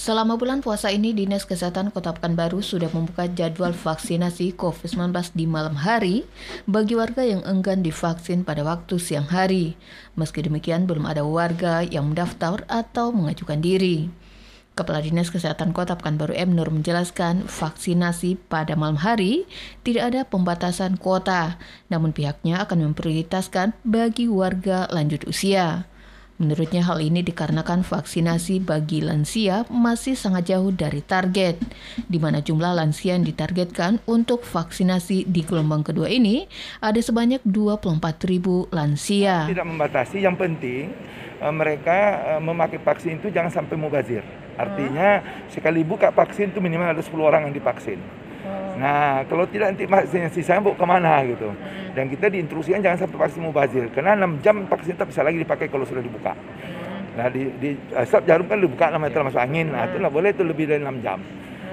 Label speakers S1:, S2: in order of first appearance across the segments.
S1: Selama bulan puasa ini, Dinas Kesehatan Kota Pekanbaru sudah membuka jadwal vaksinasi COVID-19 di malam hari bagi warga yang enggan divaksin pada waktu siang hari. Meski demikian, belum ada warga yang mendaftar atau mengajukan diri. Kepala Dinas Kesehatan Kota Pekanbaru M. Nur menjelaskan vaksinasi pada malam hari tidak ada pembatasan kuota, namun pihaknya akan memprioritaskan bagi warga lanjut usia. Menurutnya hal ini dikarenakan vaksinasi bagi lansia masih sangat jauh dari target, di mana jumlah lansia yang ditargetkan untuk vaksinasi di gelombang kedua ini ada sebanyak 24 ribu lansia.
S2: Tidak membatasi, yang penting eh, mereka eh, memakai vaksin itu jangan sampai mubazir. Artinya sekali buka vaksin itu minimal ada 10 orang yang divaksin. Nah, kalau tidak nanti vaksin sisa mau ke mana gitu. Dan kita diinstruksikan jangan sampai vaksin mubazir. Karena 6 jam vaksin tak bisa lagi dipakai kalau sudah dibuka. Nah, di, di asap jarum kan dibuka namanya telah masuk angin. Nah, itu nggak boleh itu lebih dari 6 jam.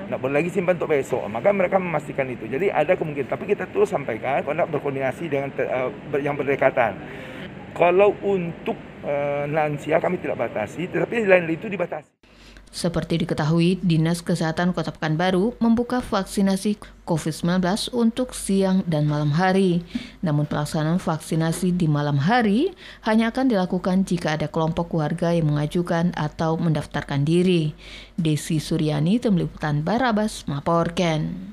S2: Nggak boleh lagi simpan untuk besok. Maka mereka memastikan itu. Jadi ada kemungkinan. Tapi kita terus sampaikan, kalau berkoordinasi dengan uh, yang berdekatan. Kalau untuk uh, lansia kami tidak batasi, tetapi lain itu dibatasi.
S1: Seperti diketahui, Dinas Kesehatan Kota Pekanbaru membuka vaksinasi COVID-19 untuk siang dan malam hari. Namun pelaksanaan vaksinasi di malam hari hanya akan dilakukan jika ada kelompok warga yang mengajukan atau mendaftarkan diri. Desi Suryani, Tim Liputan Barabas, Maporken.